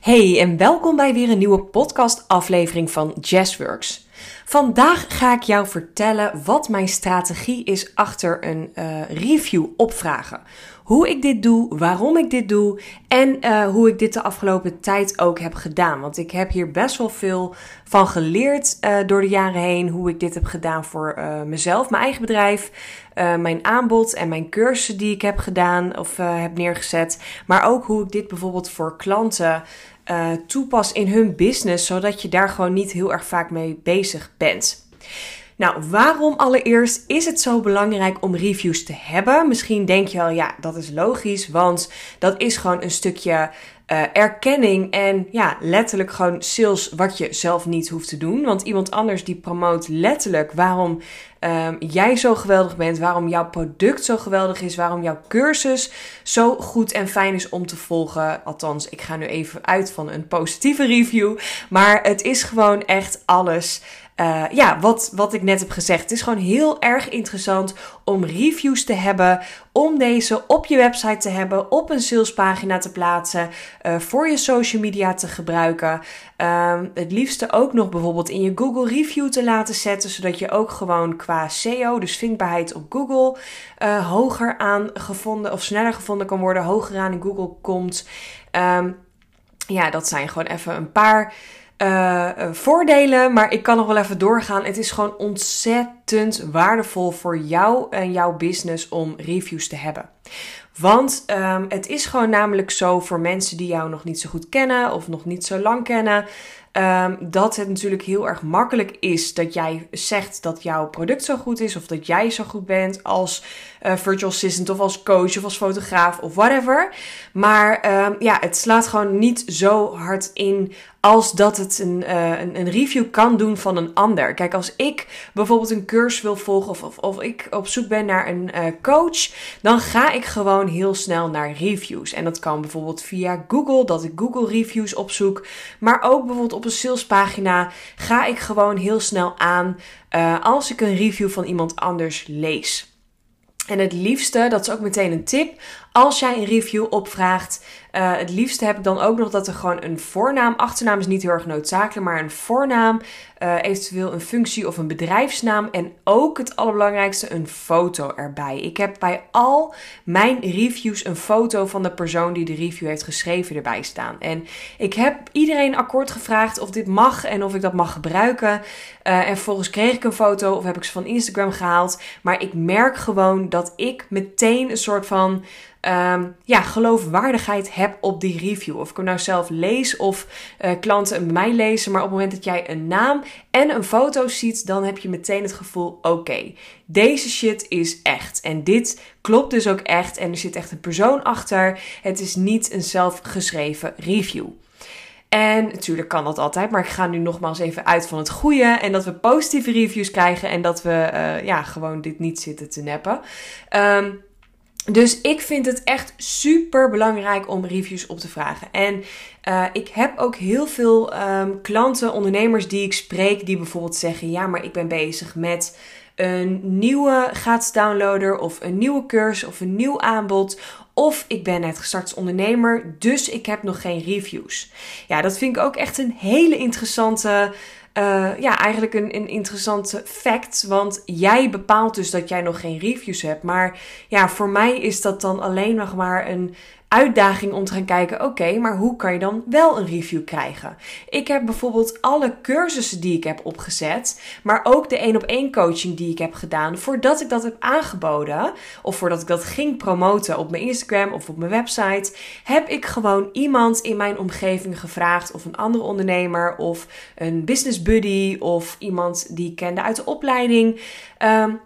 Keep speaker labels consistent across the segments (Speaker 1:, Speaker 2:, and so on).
Speaker 1: Hey en welkom bij weer een nieuwe podcast-aflevering van Jazzworks. Vandaag ga ik jou vertellen wat mijn strategie is achter een uh, review opvragen. Hoe ik dit doe, waarom ik dit doe en uh, hoe ik dit de afgelopen tijd ook heb gedaan. Want ik heb hier best wel veel van geleerd uh, door de jaren heen. Hoe ik dit heb gedaan voor mezelf, mijn eigen bedrijf, mijn aanbod en mijn cursussen die ik heb gedaan of heb neergezet. Maar ook hoe ik dit bijvoorbeeld voor klanten uh, toepas in hun business, zodat je daar gewoon niet heel erg vaak mee bezig bent. Nou, waarom allereerst is het zo belangrijk om reviews te hebben? Misschien denk je wel, ja, dat is logisch, want dat is gewoon een stukje uh, erkenning en ja, letterlijk gewoon sales wat je zelf niet hoeft te doen. Want iemand anders die promoot letterlijk waarom um, jij zo geweldig bent, waarom jouw product zo geweldig is, waarom jouw cursus zo goed en fijn is om te volgen. Althans, ik ga nu even uit van een positieve review, maar het is gewoon echt alles uh, ja, wat, wat ik net heb gezegd. Het is gewoon heel erg interessant om reviews te hebben. Om deze op je website te hebben, op een salespagina te plaatsen. Uh, voor je social media te gebruiken. Uh, het liefste ook nog bijvoorbeeld in je Google Review te laten zetten. Zodat je ook gewoon qua SEO, dus vindbaarheid op Google, uh, hoger aan gevonden of sneller gevonden kan worden. Hoger aan in Google komt. Um, ja, dat zijn gewoon even een paar uh, voordelen, maar ik kan nog wel even doorgaan. Het is gewoon ontzettend waardevol voor jou en jouw business om reviews te hebben. Want um, het is gewoon namelijk zo voor mensen die jou nog niet zo goed kennen of nog niet zo lang kennen. Um, dat het natuurlijk heel erg makkelijk is dat jij zegt dat jouw product zo goed is of dat jij zo goed bent als uh, virtual assistant of als coach of als fotograaf of whatever. Maar um, ja, het slaat gewoon niet zo hard in als dat het een, uh, een, een, review kan doen van een ander. Kijk, als ik bijvoorbeeld een cursus wil volgen of, of, of ik op zoek ben naar een uh, coach, dan ga ik gewoon heel snel naar reviews. En dat kan bijvoorbeeld via Google, dat ik Google reviews opzoek. Maar ook bijvoorbeeld op een salespagina ga ik gewoon heel snel aan uh, als ik een review van iemand anders lees. En het liefste, dat is ook meteen een tip, als jij een review opvraagt, uh, het liefste heb ik dan ook nog dat er gewoon een voornaam, achternaam is niet heel erg noodzakelijk, maar een voornaam, uh, eventueel een functie of een bedrijfsnaam en ook het allerbelangrijkste, een foto erbij. Ik heb bij al mijn reviews een foto van de persoon die de review heeft geschreven erbij staan. En ik heb iedereen akkoord gevraagd of dit mag en of ik dat mag gebruiken. Uh, en vervolgens kreeg ik een foto of heb ik ze van Instagram gehaald. Maar ik merk gewoon dat ik meteen een soort van um, ja, geloofwaardigheid heb op die review. Of ik hem nou zelf lees of uh, klanten mij lezen. Maar op het moment dat jij een naam en een foto ziet, dan heb je meteen het gevoel: oké, deze shit is echt. En dit klopt dus ook echt. En er zit echt een persoon achter. Het is niet een zelfgeschreven review. En natuurlijk kan dat altijd, maar ik ga nu nogmaals even uit van het goede. En dat we positieve reviews krijgen en dat we uh, ja, gewoon dit niet zitten te neppen. Um, dus ik vind het echt super belangrijk om reviews op te vragen. En uh, ik heb ook heel veel um, klanten, ondernemers die ik spreek, die bijvoorbeeld zeggen: Ja, maar ik ben bezig met een nieuwe gratis downloader of een nieuwe cursus of een nieuw aanbod. Of ik ben net gestart als ondernemer, dus ik heb nog geen reviews. Ja, dat vind ik ook echt een hele interessante uh, ja, eigenlijk een, een interessante fact. Want jij bepaalt dus dat jij nog geen reviews hebt. Maar ja, voor mij is dat dan alleen nog maar een, uitdaging om te gaan kijken: oké, maar hoe kan je dan wel een review krijgen? Ik heb bijvoorbeeld alle cursussen die ik heb opgezet, maar ook de één op één coaching die ik heb gedaan, voordat ik dat heb aangeboden of voordat ik dat ging promoten op mijn Instagram of op mijn website, heb ik gewoon iemand in mijn omgeving gevraagd of een andere ondernemer of een business buddy of iemand die ik kende uit de opleiding. Um,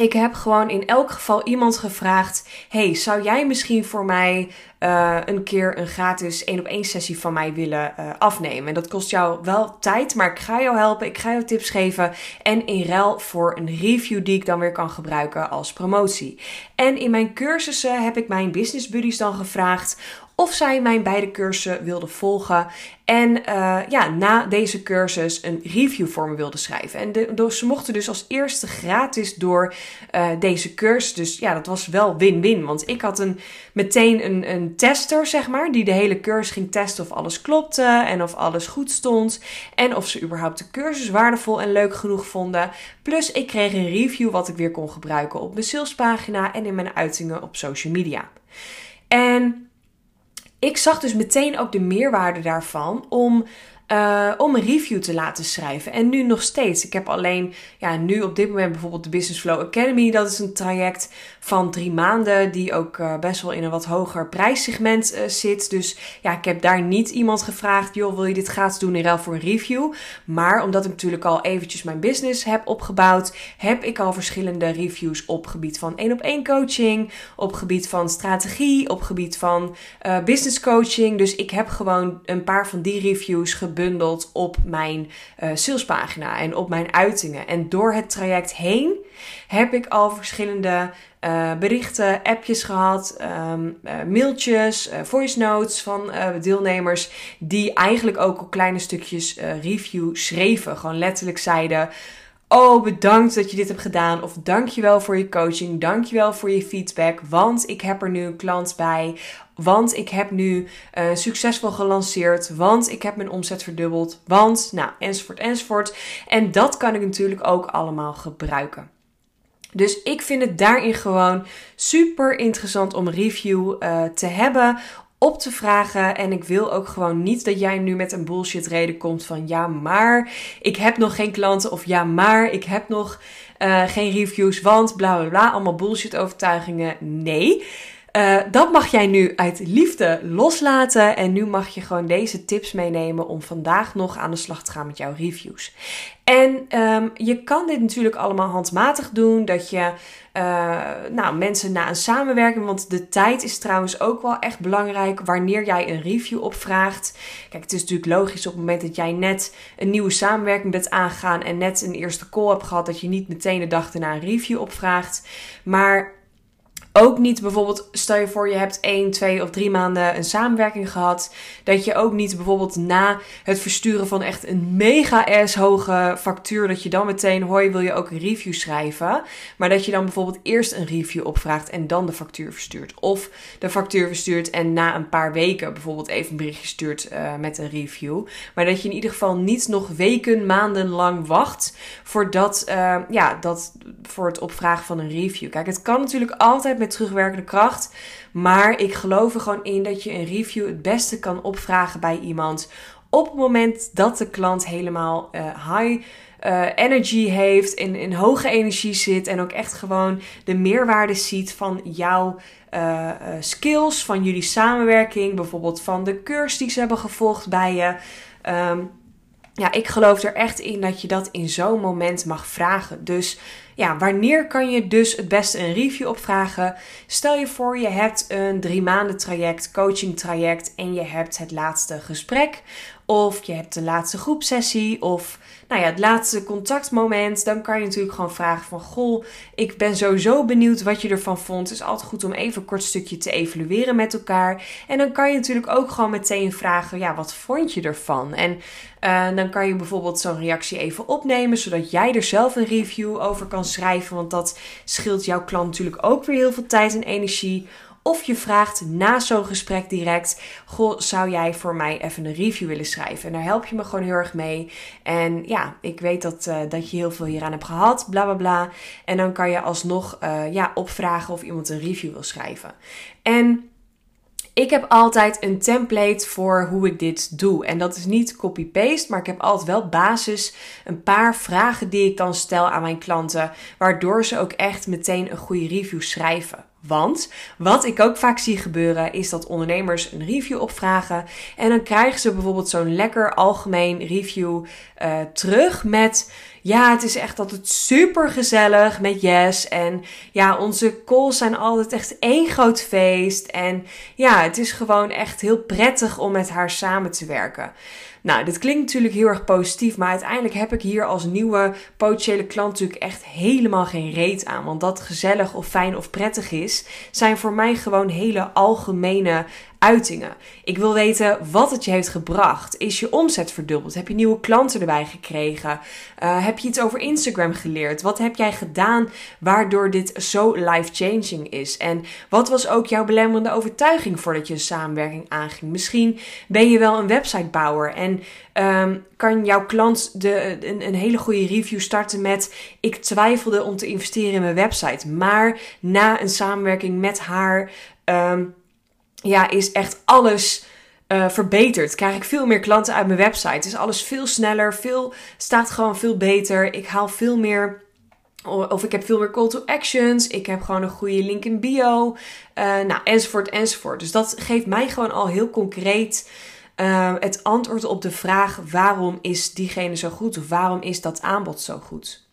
Speaker 1: ik heb gewoon in elk geval iemand gevraagd: Hey, zou jij misschien voor mij uh, een keer een gratis één op één sessie van mij willen uh, afnemen? En dat kost jou wel tijd, maar ik ga jou helpen, ik ga jou tips geven. En in ruil voor een review die ik dan weer kan gebruiken als promotie. En in mijn cursussen heb ik mijn business buddies dan gevraagd of zij mijn beide cursussen wilde volgen. En uh, ja, na deze cursus een review voor me wilde schrijven. En de, ze mochten dus als eerste gratis door uh, deze cursus. Dus ja, dat was wel win-win. Want ik had een, meteen een, een tester, zeg maar, die de hele cursus ging testen of alles klopte en of alles goed stond. En of ze überhaupt de cursus waardevol en leuk genoeg vonden. Plus ik kreeg een review wat ik weer kon gebruiken op mijn salespagina en in mijn uitingen op social media. En ik zag dus meteen ook de meerwaarde daarvan om uh, om een review te laten schrijven. En nu nog steeds. Ik heb alleen, ja, nu op dit moment bijvoorbeeld de Business Flow Academy. Dat is een traject van drie maanden, die ook uh, best wel in een wat hoger prijssegment uh, zit. Dus ja, ik heb daar niet iemand gevraagd, joh, wil je dit gratis doen in ruil voor een review? Maar omdat ik natuurlijk al eventjes mijn business heb opgebouwd, heb ik al verschillende reviews op gebied van één op één coaching, op gebied van strategie, op gebied van business coaching. Dus ik heb gewoon een paar van die reviews gebundeld op mijn salespagina en op mijn uitingen. En door het traject heen heb ik al verschillende uh, berichten, appjes gehad, um, uh, mailtjes, voice notes van deelnemers die eigenlijk ook al kleine stukjes review schreven. Gewoon letterlijk zeiden. Oh, bedankt dat je dit hebt gedaan. Of dankjewel voor je coaching. Dankjewel voor je feedback. Want ik heb er nu een klant bij. Want ik heb nu succesvol gelanceerd. Want ik heb mijn omzet verdubbeld. Want, nou, enzovoort, enzovoort. En dat kan ik natuurlijk ook allemaal gebruiken. Dus ik vind het daarin gewoon super interessant om review uh, te hebben op te vragen. En ik wil ook gewoon niet dat jij nu met een bullshit reden komt van ja, maar ik heb nog geen klanten of ja, maar ik heb nog uh, geen reviews, want bla bla bla, allemaal bullshit overtuigingen. Nee. Uh, dat mag jij nu uit liefde loslaten. En nu mag je gewoon deze tips meenemen om vandaag nog aan de slag te gaan met jouw reviews. En um, je kan dit natuurlijk allemaal handmatig doen. Dat je uh, nou, mensen na een samenwerking. Want de tijd is trouwens ook wel echt belangrijk wanneer jij een review opvraagt. Kijk, het is natuurlijk logisch op het moment dat jij net een nieuwe samenwerking bent aangegaan. En net een eerste call hebt gehad. Dat je niet meteen de dag erna een review opvraagt. Maar ook niet bijvoorbeeld, stel je voor je hebt 1, 2 of 3 maanden een samenwerking gehad. Dat je ook niet bijvoorbeeld na het versturen van echt een mega ass hoge factuur. Dat je dan meteen, hoi wil je ook een review schrijven. Maar dat je dan bijvoorbeeld eerst een review opvraagt en dan de factuur verstuurt. Of de factuur verstuurt en na een paar weken bijvoorbeeld even een berichtje stuurt uh, met een review. Maar dat je in ieder geval niet nog weken, maanden lang wacht voordat, uh, ja, dat, voor het opvragen van een review. Kijk, het kan natuurlijk altijd met terugwerkende kracht. Maar ik geloof er gewoon in dat je een review het beste kan opvragen bij iemand. Op het moment dat de klant helemaal uh, high uh, energy heeft, in, in hoge energie zit en ook echt gewoon de meerwaarde ziet van jouw uh, skills, van jullie samenwerking, bijvoorbeeld van de cursus die ze hebben gevolgd bij je. Um, ja, ik geloof er echt in dat je dat in zo'n moment mag vragen. Dus ja, wanneer kan je dus het beste een review opvragen? Stel je voor, je hebt een drie maanden traject, coaching traject en je hebt het laatste gesprek. Of je hebt de laatste groepsessie of nou ja, het laatste contactmoment, dan kan je natuurlijk gewoon vragen van... Goh, ik ben sowieso benieuwd wat je ervan vond. Het is altijd goed om even een kort stukje te evalueren met elkaar. En dan kan je natuurlijk ook gewoon meteen vragen, ja, wat vond je ervan? En uh, dan kan je bijvoorbeeld zo'n reactie even opnemen, zodat jij er zelf een review over kan schrijven. Want dat scheelt jouw klant natuurlijk ook weer heel veel tijd en energie. Of je vraagt na zo'n gesprek direct: Goh, zou jij voor mij even een review willen schrijven? En daar help je me gewoon heel erg mee. En ja, ik weet dat, uh, dat je heel veel hieraan hebt gehad, bla bla bla. En dan kan je alsnog uh, ja, opvragen of iemand een review wil schrijven. En ik heb altijd een template voor hoe ik dit doe. En dat is niet copy-paste, maar ik heb altijd wel basis, een paar vragen die ik dan stel aan mijn klanten, waardoor ze ook echt meteen een goede review schrijven. Want wat ik ook vaak zie gebeuren is dat ondernemers een review opvragen en dan krijgen ze bijvoorbeeld zo'n lekker algemeen review uh, terug met ja, het is echt altijd super gezellig met Yes en ja, onze calls zijn altijd echt één groot feest en ja, het is gewoon echt heel prettig om met haar samen te werken. Nou, dit klinkt natuurlijk heel erg positief, maar uiteindelijk heb ik hier als nieuwe potentiële klant natuurlijk echt helemaal geen reet aan. Want dat gezellig of fijn of prettig is, zijn voor mij gewoon hele algemene uitingen. Ik wil weten wat het je heeft gebracht. Is je omzet verdubbeld? Heb je nieuwe klanten erbij gekregen? Uh, heb je iets over Instagram geleerd? Wat heb jij gedaan waardoor dit zo life-changing is? En wat was ook jouw belemmerende overtuiging voordat je een samenwerking aanging? Misschien ben je wel een websitebouwer en um, kan jouw klant de, een, hele goede review starten met: Ik twijfelde om te investeren in mijn website, maar na een samenwerking met haar. Um, ja, is echt alles uh, verbeterd. Krijg ik veel meer klanten uit mijn website. Is alles veel sneller, veel, staat gewoon veel beter. Ik haal veel meer. Of ik heb veel meer call to actions. Ik heb gewoon een goede link in bio. Uh, nou, enzovoort, enzovoort. Dus dat geeft mij gewoon al heel concreet uh, het antwoord op de vraag: waarom is diegene zo goed? Of waarom is dat aanbod zo goed?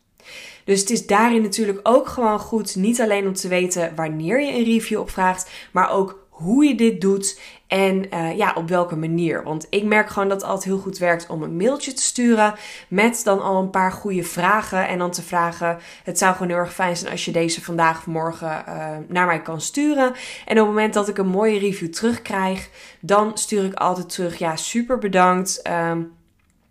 Speaker 1: Dus het is daarin natuurlijk ook gewoon goed, niet alleen om te weten wanneer je een review opvraagt, maar ook hoe je dit doet en uh, ja, op welke manier. Want ik merk gewoon dat het altijd heel goed werkt om een mailtje te sturen met dan al een paar goede vragen. En dan te vragen, het zou gewoon heel erg fijn zijn als je deze vandaag of morgen uh, naar mij kan sturen. En op het moment dat ik een mooie review terugkrijg, dan stuur ik altijd terug, ja, super bedankt. Uh,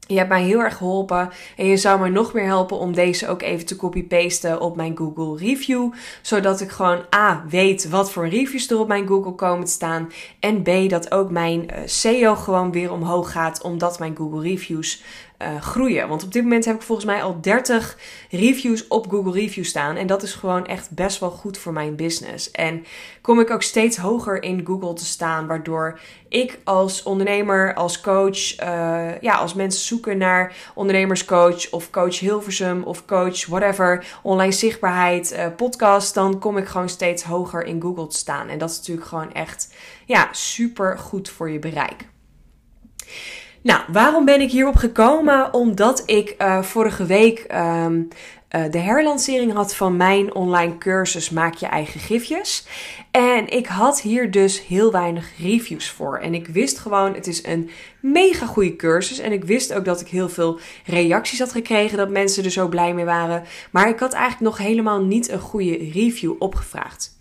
Speaker 1: je hebt mij heel erg geholpen en je zou mij nog meer helpen om deze ook even te copy-pasten op mijn Google Review. Zodat ik gewoon A, weet wat voor reviews er op mijn Google komen te staan. En B, dat ook mijn uh, SEO gewoon weer omhoog gaat omdat mijn Google Reviews uh, groeien. Want op dit moment heb ik volgens mij al 30 reviews op Google Reviews staan. En dat is gewoon echt best wel goed voor mijn business. En kom ik ook steeds hoger in Google te staan. Waardoor ik als ondernemer, als coach, uh, ja, als mensen zoeken naar ondernemerscoach of coach Hilversum of coach whatever, online zichtbaarheid, uh, podcast, dan kom ik gewoon steeds hoger in Google te staan. En dat is natuurlijk gewoon echt ja, super goed voor je bereik. Nou, waarom ben ik hierop gekomen? Omdat ik uh, vorige week um, uh, de herlancering had van mijn online cursus Maak je eigen gifjes. En ik had hier dus heel weinig reviews voor. En ik wist gewoon, het is een mega goede cursus. En ik wist ook dat ik heel veel reacties had gekregen, dat mensen er zo blij mee waren. Maar ik had eigenlijk nog helemaal niet een goede review opgevraagd.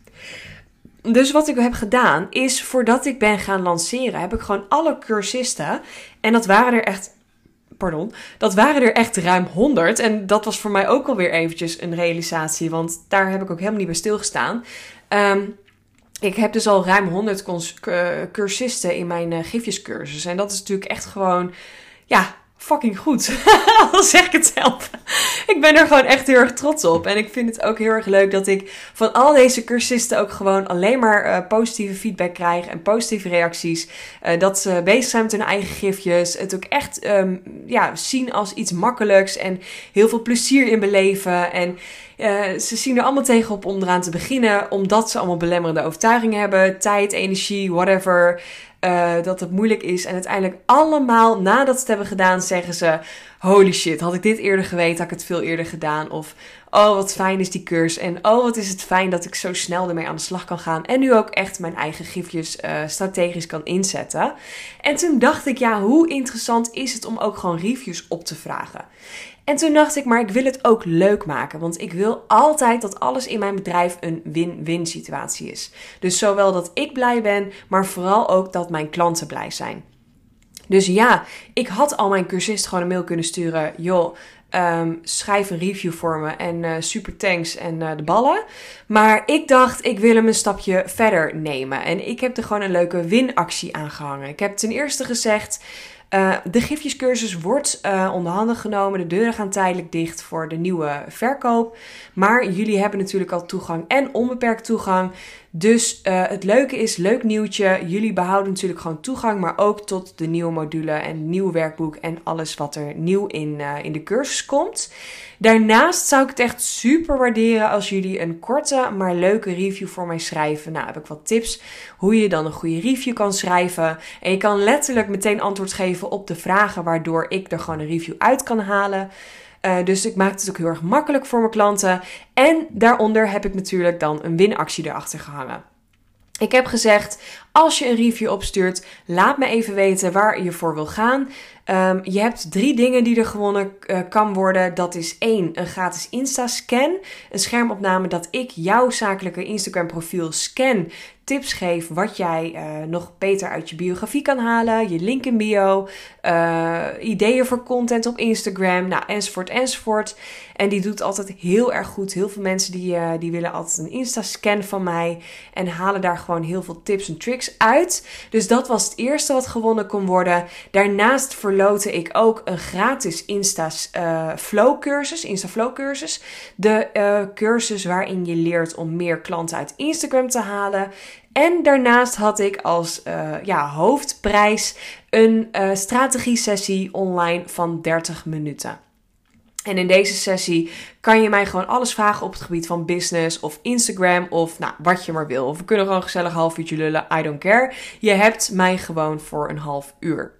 Speaker 1: Dus wat ik heb gedaan is, voordat ik ben gaan lanceren, heb ik gewoon alle cursisten, en dat waren er echt, pardon, dat waren er echt ruim 100. En dat was voor mij ook alweer eventjes een realisatie, want daar heb ik ook helemaal niet bij stilgestaan. Um, ik heb dus al ruim 100 cursisten in mijn uh, gifjescursus. En dat is natuurlijk echt gewoon, ja, fucking goed. Al zeg ik het zelf. ik ben er gewoon echt heel erg trots op. En ik vind het ook heel erg leuk dat ik van al deze cursisten ook gewoon alleen maar uh, positieve feedback krijg en positieve reacties. Uh, dat ze bezig zijn met hun eigen gifjes. Het ook echt um, ja, zien als iets makkelijks en heel veel plezier in beleven. En uh, ze zien er allemaal tegenop om eraan te beginnen, omdat ze allemaal belemmerende overtuigingen hebben, tijd, energie, whatever. Uh, dat het moeilijk is. En uiteindelijk allemaal nadat ze het hebben gedaan, zeggen ze: Holy shit, had ik dit eerder geweten, had ik het veel eerder gedaan. Of oh, wat fijn is die cursus. En oh, wat is het fijn dat ik zo snel ermee aan de slag kan gaan. En nu ook echt mijn eigen gifjes uh, strategisch kan inzetten. En toen dacht ik: ja, hoe interessant is het om ook gewoon reviews op te vragen? En toen dacht ik, maar ik wil het ook leuk maken. Want ik wil altijd dat alles in mijn bedrijf een win-win situatie is. Dus zowel dat ik blij ben, maar vooral ook dat mijn klanten blij zijn. Dus ja, ik had al mijn cursist gewoon een mail kunnen sturen. Joh, um, schrijf een review voor me en uh, super thanks en uh, de ballen. Maar ik dacht, ik wil hem een stapje verder nemen. En ik heb er gewoon een leuke winactie aan gehangen. Ik heb ten eerste gezegd, uh, de gifjescursus wordt uh, onder handen genomen. De deuren gaan tijdelijk dicht voor de nieuwe verkoop. Maar jullie hebben natuurlijk al toegang en onbeperkt toegang. Dus uh, het leuke is, leuk nieuwtje. Jullie behouden natuurlijk gewoon toegang, maar ook tot de nieuwe module en nieuw werkboek en alles wat er nieuw in, in de cursus komt. Daarnaast zou ik het echt super waarderen als jullie een korte maar leuke review voor mij schrijven. Nou, heb ik wat tips hoe je dan een goede review kan schrijven. En je kan letterlijk meteen antwoord geven op de vragen waardoor ik er gewoon een review uit kan halen. Uh, dus ik maak het ook heel erg makkelijk voor mijn klanten. En daaronder heb ik natuurlijk dan een winactie erachter gehangen. Ik heb gezegd, Als je een review opstuurt, laat me even weten waar je voor wil gaan. Um, je hebt drie dingen die er gewonnen uh, kan worden. Dat is één, een gratis Insta-scan. Een schermopname dat ik jouw zakelijke Instagram-profiel scan tips geef wat jij uh, nog beter uit je biografie kan halen, je link in bio, uh, ideeën voor content op Instagram, nou, enzovoort, enzovoort. En die doet altijd heel erg goed. Heel veel mensen die, die willen altijd een Insta-scan van mij en halen daar gewoon heel veel tips en tricks uit. Dus dat was het eerste wat gewonnen kon worden. Daarnaast ik ook een gratis Insta Flow cursus, Insta Flow cursus. De cursus waarin je leert om meer klanten uit Instagram te halen. En daarnaast had ik als uh, ja, hoofdprijs een uh, strategie-sessie online van 30 minuten. En in deze sessie kan je mij gewoon alles vragen op het gebied van business of Instagram of nou, wat je maar wil. Of we kunnen gewoon gezellig half uurtje lullen, I don't care. Je hebt mij gewoon voor een half uur.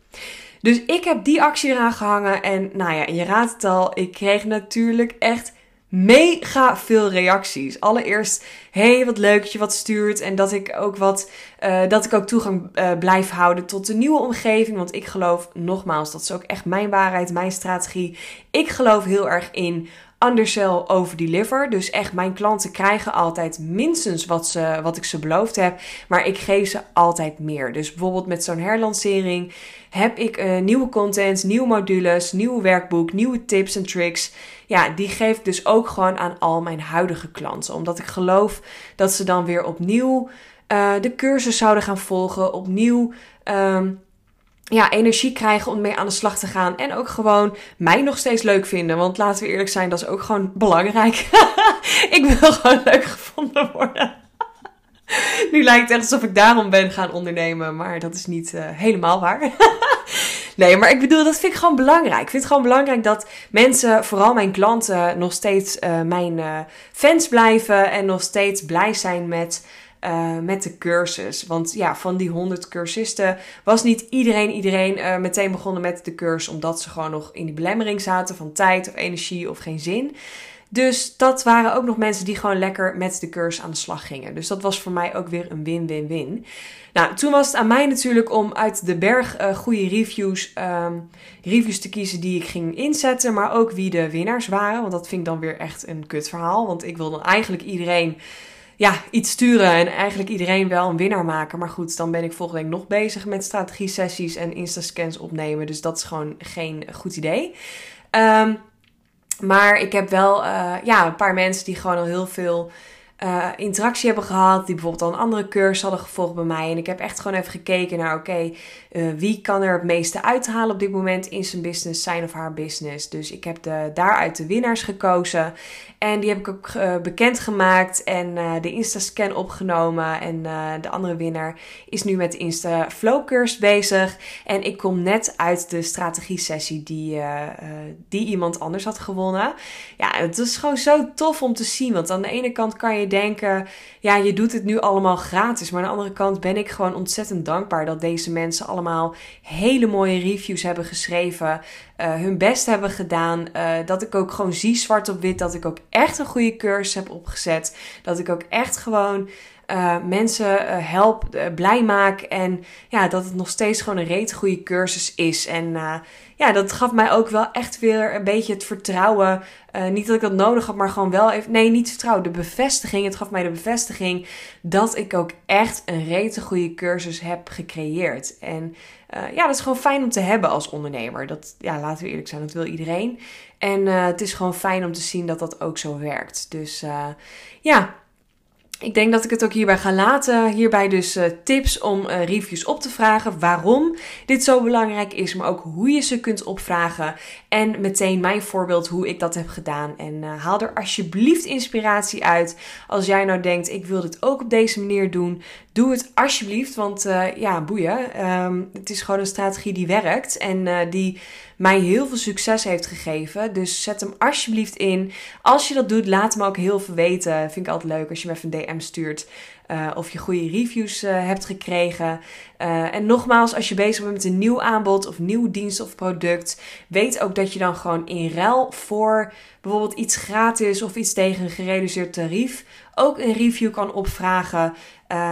Speaker 1: Dus ik heb die actie eraan gehangen en nou ja, je raadt het al, ik kreeg natuurlijk echt mega veel reacties. Allereerst, hey, wat leuk dat je wat stuurt en dat ik ook wat, uh, dat ik ook toegang uh, blijf houden tot de nieuwe omgeving. Want ik geloof, nogmaals, dat is ook echt mijn waarheid, mijn strategie. Ik geloof heel erg in undersell over deliver. Dus echt, mijn klanten krijgen altijd minstens wat, ze, wat ik ze beloofd heb. Maar ik geef ze altijd meer. Dus bijvoorbeeld met zo'n herlancering heb ik uh, nieuwe content, nieuwe modules, nieuw werkboek, nieuwe tips en tricks. Ja, die geef ik dus ook gewoon aan al mijn huidige klanten. Omdat ik geloof dat ze dan weer opnieuw uh, de cursus zouden gaan volgen. Opnieuw um, ja, energie krijgen om mee aan de slag te gaan. En ook gewoon mij nog steeds leuk vinden. Want laten we eerlijk zijn, dat is ook gewoon belangrijk. ik wil gewoon leuk gevonden worden. nu lijkt het echt alsof ik daarom ben gaan ondernemen. Maar dat is niet uh, helemaal waar. nee, maar ik bedoel, dat vind ik gewoon belangrijk. Ik vind het gewoon belangrijk dat mensen, vooral mijn klanten, nog steeds uh, mijn uh, fans blijven. En nog steeds blij zijn met uh, met de cursus. Want ja, van die 100 cursisten was niet iedereen, iedereen uh, meteen begonnen met de cursus. Omdat ze gewoon nog in die belemmering zaten van tijd of energie of geen zin. Dus dat waren ook nog mensen die gewoon lekker met de cursus aan de slag gingen. Dus dat was voor mij ook weer een win-win-win. Nou, toen was het aan mij natuurlijk om uit de berg uh, goede reviews, um, reviews te kiezen die ik ging inzetten. Maar ook wie de winnaars waren. Want dat vind ik dan weer echt een kut verhaal. Want ik wil dan eigenlijk iedereen ja, iets sturen en eigenlijk iedereen wel een winnaar maken. Maar goed, dan ben ik volgende week nog bezig met strategie-sessies en Insta-scans opnemen. Dus dat is gewoon geen goed idee. Um, maar ik heb wel uh, ja, een paar mensen die gewoon al heel veel uh, interactie hebben gehad. Die bijvoorbeeld al een andere cursus hadden gevolgd bij mij. En ik heb echt gewoon even gekeken naar, oké, uh, wie kan er het meeste uithalen op dit moment in zijn business, zijn of haar business. Dus ik heb de, daaruit de winnaars gekozen. En die heb ik ook uh, bekendgemaakt en de Insta-scan opgenomen. En de andere winnaar is nu met de Insta Flow cursus bezig. En ik kom net uit de strategie-sessie die, die iemand anders had gewonnen. Ja, het is gewoon zo tof om te zien. Want aan de ene kant kan je denken, ja, je doet het nu allemaal gratis. Maar aan de andere kant ben ik gewoon ontzettend dankbaar dat deze mensen allemaal hele mooie reviews hebben geschreven. Uh, hun best hebben gedaan. Uh, dat ik ook gewoon zie zwart op wit dat ik ook echt een goede cursus heb opgezet. Dat ik ook echt gewoon uh, mensen uh, help, uh, blij maak. En ja, dat het nog steeds gewoon een reet goede cursus is. En ja, dat gaf mij ook wel echt weer een beetje het vertrouwen. niet dat ik dat nodig had, maar gewoon wel even. Nee, niet vertrouwen. De bevestiging. Het gaf mij de bevestiging dat ik ook echt een rete goede cursus heb gecreëerd. En ja, dat is gewoon fijn om te hebben als ondernemer. Dat, ja, laten we eerlijk zijn, dat wil iedereen. En het is gewoon fijn om te zien dat dat ook zo werkt. Dus ja, ik denk dat ik het ook hierbij ga laten. Hierbij dus uh, tips om uh, reviews op te vragen. Waarom dit zo belangrijk is, maar ook hoe je ze kunt opvragen. En meteen mijn voorbeeld hoe ik dat heb gedaan. En uh, haal er alsjeblieft inspiratie uit. Als jij nou denkt, ik wil dit ook op deze manier doen. Doe het alsjeblieft, want ja, boeien. Um, het is gewoon een strategie die werkt en die mij heel veel succes heeft gegeven. Dus zet hem alsjeblieft in. Als je dat doet, laat me ook heel veel weten. Vind ik altijd leuk als je me even DM stuurt. Uh, of je goede reviews uh, hebt gekregen. Uh, en nogmaals, als je bezig bent met een nieuw aanbod of nieuw dienst of product, weet ook dat je dan gewoon in ruil voor bijvoorbeeld iets gratis of iets tegen een gereduceerd tarief ook een review kan opvragen.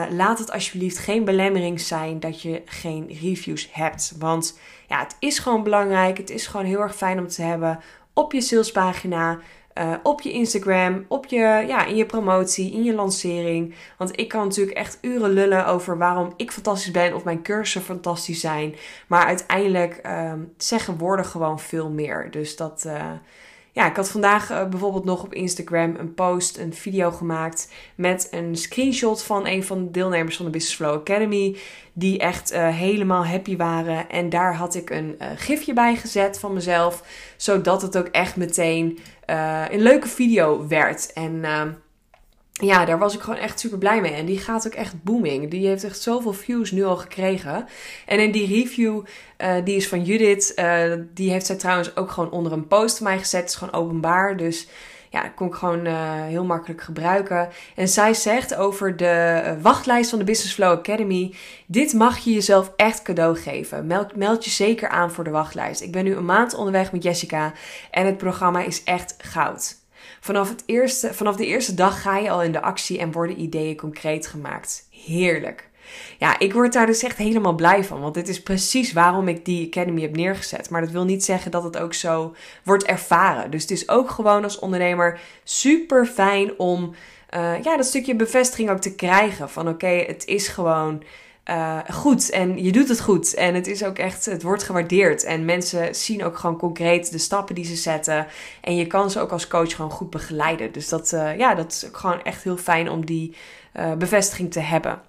Speaker 1: laat het alsjeblieft geen belemmering zijn dat je geen reviews hebt. Want ja, het is gewoon belangrijk. Het is gewoon heel erg fijn om te hebben op je salespagina. Uh, op je Instagram, op je, ja, in je promotie, in je lancering. Want ik kan natuurlijk echt uren lullen over waarom ik fantastisch ben of mijn cursussen fantastisch zijn. Maar uiteindelijk uh, zeggen woorden gewoon veel meer. Dus dat, uh, ja, ik had vandaag uh, bijvoorbeeld nog op Instagram een post, een video gemaakt met een screenshot van een van de deelnemers van de Business Flow Academy. Die echt uh, helemaal happy waren. En daar had ik een uh, gifje bij gezet van mezelf. Zodat het ook echt meteen een leuke video werd. En ehm, ja, daar was ik gewoon echt super blij mee. En die gaat ook echt booming. Die heeft echt zoveel views nu al gekregen. En in die review, uh, die is van Judith. Uh, die heeft zij trouwens ook gewoon onder een post van mij gezet. Het is gewoon openbaar. Dus ja, dat kon ik gewoon uh, heel makkelijk gebruiken. En zij zegt over de wachtlijst van de Business Flow Academy: Dit mag je jezelf echt cadeau geven. Meld, meld je zeker aan voor de wachtlijst. Ik ben nu een maand onderweg met Jessica en het programma is echt goud. Vanaf, het eerste, vanaf de eerste dag ga je al in de actie en worden ideeën concreet gemaakt. Heerlijk. Ja, ik word daar dus echt helemaal blij van. Want dit is precies waarom ik die Academy heb neergezet. Maar dat wil niet zeggen dat het ook zo wordt ervaren. Dus het is ook gewoon als ondernemer super fijn om uh, ja, dat stukje bevestiging ook te krijgen. Van oké, het is gewoon uh, goed en je doet het goed. En het is ook echt, het wordt gewaardeerd. En mensen zien ook gewoon concreet de stappen die ze zetten. En je kan ze ook als coach gewoon goed begeleiden. Dus dat, uh, ja, dat is ook gewoon echt heel fijn om die uh, bevestiging te hebben.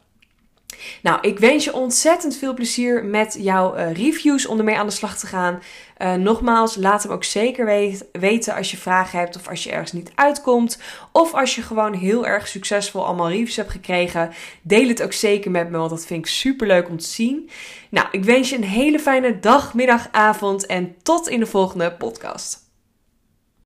Speaker 1: Nou, ik wens je ontzettend veel plezier met jouw uh, reviews om ermee aan de slag te gaan. Uh, nogmaals, laat hem ook zeker weten als je vragen hebt of als je ergens niet uitkomt. Of als je gewoon heel erg succesvol allemaal reviews hebt gekregen. Deel het ook zeker met me, want dat vind ik super leuk om te zien. Nou, ik wens je een hele fijne dag, middag, avond en tot in de volgende podcast.